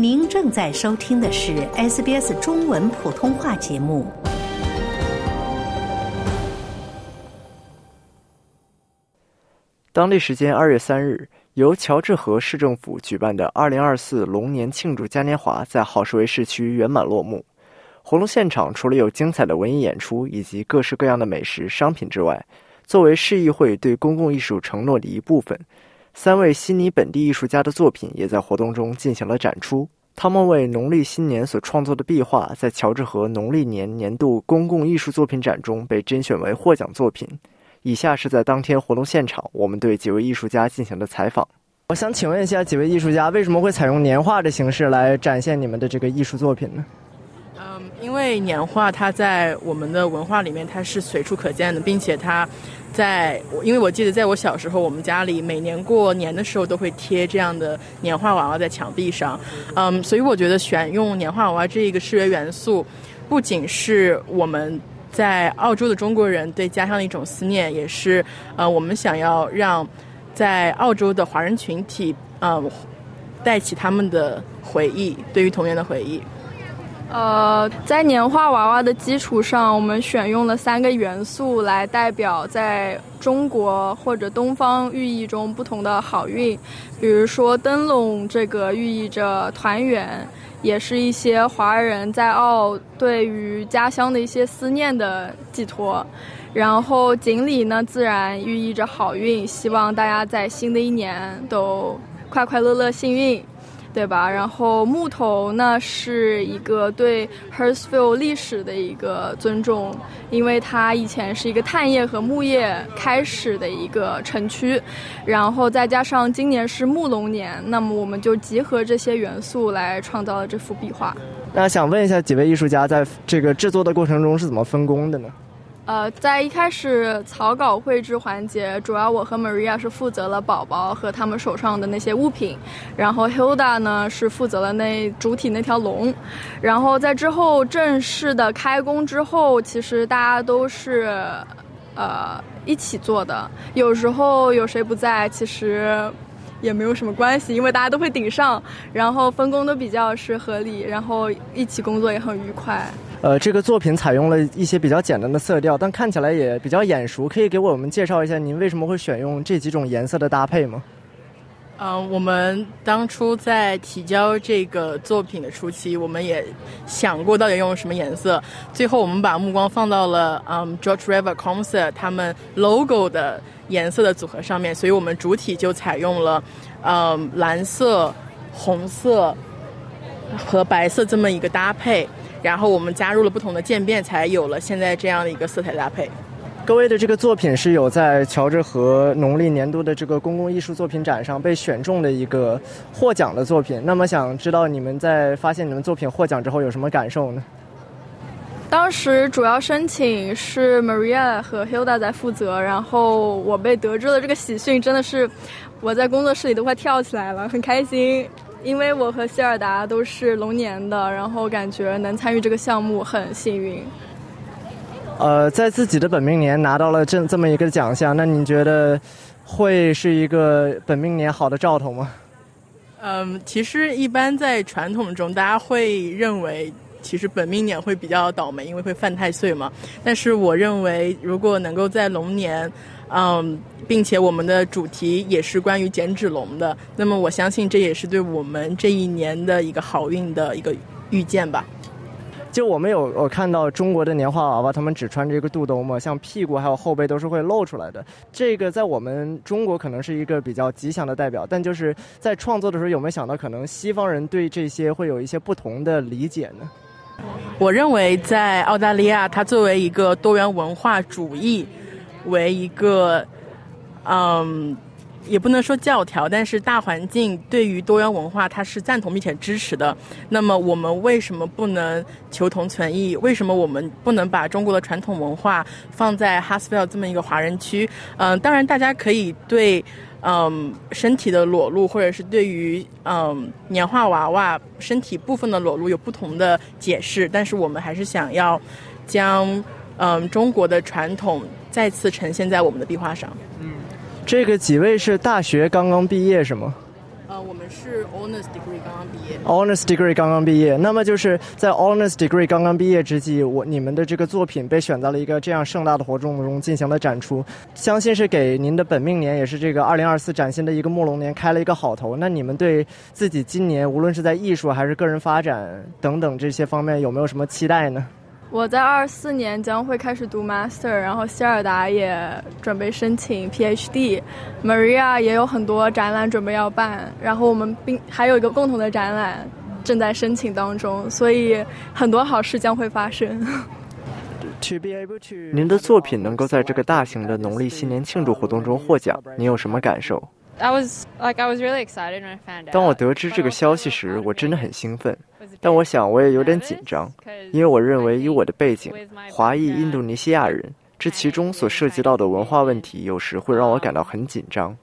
您正在收听的是 SBS 中文普通话节目。当地时间二月三日，由乔治河市政府举办的二零二四龙年庆祝嘉年华在好士维市区圆满落幕。活动现场除了有精彩的文艺演出以及各式各样的美食商品之外，作为市议会对公共艺术承诺的一部分。三位悉尼本地艺术家的作品也在活动中进行了展出。他们为农历新年所创作的壁画，在乔治河农历年年度公共艺术作品展中被甄选为获奖作品。以下是在当天活动现场，我们对几位艺术家进行的采访。我想请问一下，几位艺术家为什么会采用年画的形式来展现你们的这个艺术作品呢？因为年画它在我们的文化里面它是随处可见的，并且它在，因为我记得在我小时候，我们家里每年过年的时候都会贴这样的年画娃娃在墙壁上，嗯，所以我觉得选用年画娃娃这一个视觉元素，不仅是我们在澳洲的中国人对家乡的一种思念，也是呃我们想要让在澳洲的华人群体，嗯，带起他们的回忆，对于童年的回忆。呃，在年画娃娃的基础上，我们选用了三个元素来代表在中国或者东方寓意中不同的好运。比如说灯笼，这个寓意着团圆，也是一些华人在澳对于家乡的一些思念的寄托。然后锦鲤呢，自然寓意着好运，希望大家在新的一年都快快乐乐、幸运。对吧？然后木头呢是一个对 Hurstville 历史的一个尊重，因为它以前是一个炭业和木业开始的一个城区，然后再加上今年是木龙年，那么我们就集合这些元素来创造了这幅壁画。那想问一下几位艺术家，在这个制作的过程中是怎么分工的呢？呃，在一开始草稿绘制环节，主要我和 Maria 是负责了宝宝和他们手上的那些物品，然后 Hilda 呢是负责了那主体那条龙，然后在之后正式的开工之后，其实大家都是呃一起做的，有时候有谁不在，其实也没有什么关系，因为大家都会顶上，然后分工都比较是合理，然后一起工作也很愉快。呃，这个作品采用了一些比较简单的色调，但看起来也比较眼熟。可以给我们介绍一下您为什么会选用这几种颜色的搭配吗？嗯，我们当初在提交这个作品的初期，我们也想过到底用什么颜色。最后，我们把目光放到了嗯 George River Concert 他们 logo 的颜色的组合上面，所以我们主体就采用了嗯蓝色、红色和白色这么一个搭配。然后我们加入了不同的渐变，才有了现在这样的一个色彩搭配。各位的这个作品是有在乔治河农历年度的这个公共艺术作品展上被选中的一个获奖的作品。那么想知道你们在发现你们作品获奖之后有什么感受呢？当时主要申请是 Maria 和 Hilda 在负责，然后我被得知了这个喜讯，真的是我在工作室里都快跳起来了，很开心。因为我和希尔达都是龙年的，然后感觉能参与这个项目很幸运。呃，在自己的本命年拿到了这这么一个奖项，那你觉得会是一个本命年好的兆头吗？嗯，其实一般在传统中，大家会认为其实本命年会比较倒霉，因为会犯太岁嘛。但是我认为，如果能够在龙年。嗯，并且我们的主题也是关于剪纸龙的，那么我相信这也是对我们这一年的一个好运的一个预见吧。就我们有我看到中国的年画娃娃，他们只穿着一个肚兜嘛，像屁股还有后背都是会露出来的。这个在我们中国可能是一个比较吉祥的代表，但就是在创作的时候有没有想到，可能西方人对这些会有一些不同的理解呢？我认为在澳大利亚，它作为一个多元文化主义。为一个，嗯，也不能说教条，但是大环境对于多元文化它是赞同并且支持的。那么我们为什么不能求同存异？为什么我们不能把中国的传统文化放在哈斯菲尔这么一个华人区？嗯，当然大家可以对嗯身体的裸露，或者是对于嗯年画娃娃身体部分的裸露有不同的解释，但是我们还是想要将嗯中国的传统。再次呈现在我们的壁画上。嗯，这个几位是大学刚刚毕业是吗？呃，我们是 honors degree 刚刚毕业。honors degree 刚刚毕业，那么就是在 honors degree 刚刚毕业之际，我你们的这个作品被选在了一个这样盛大的活动中进行了展出，相信是给您的本命年，也是这个二零二四崭新的一个木龙年开了一个好头。那你们对自己今年无论是在艺术还是个人发展等等这些方面有没有什么期待呢？我在二四年将会开始读 master，然后希尔达也准备申请 PhD，Maria 也有很多展览准备要办，然后我们并还有一个共同的展览正在申请当中，所以很多好事将会发生。您的作品能够在这个大型的农历新年庆祝活动中获奖，您有什么感受？当我得知这个消息时，我真的很兴奋，但我想我也有点紧张，因为我认为以我的背景，华裔印度尼西亚人，这其中所涉及到的文化问题，有时会让我感到很紧张。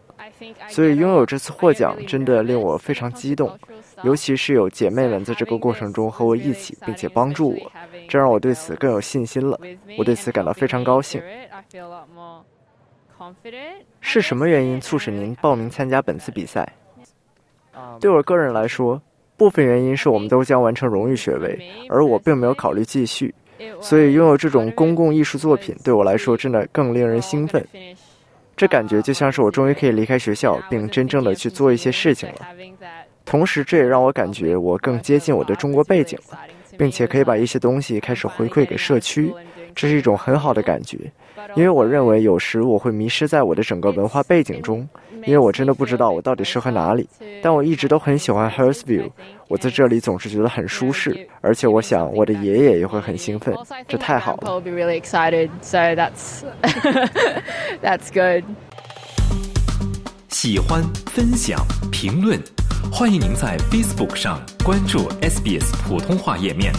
所以拥有这次获奖真的令我非常激动，尤其是有姐妹们在这个过程中和我一起，并且帮助我，这让我对此更有信心了。我对此感到非常高兴。是什么原因促使您报名参加本次比赛？对我个人来说，部分原因是我们都将完成荣誉学位，而我并没有考虑继续，所以拥有这种公共艺术作品对我来说真的更令人兴奋。这感觉就像是我终于可以离开学校，并真正的去做一些事情了。同时，这也让我感觉我更接近我的中国背景了，并且可以把一些东西开始回馈给社区，这是一种很好的感觉。因为我认为有时我会迷失在我的整个文化背景中，因为我真的不知道我到底适合哪里。但我一直都很喜欢 h e r s v i e w 我在这里总是觉得很舒适，而且我想我的爷爷也会很兴奋，这太好了。喜欢、分享、评论，欢迎您在 Facebook 上关注 SBS 普通话页面。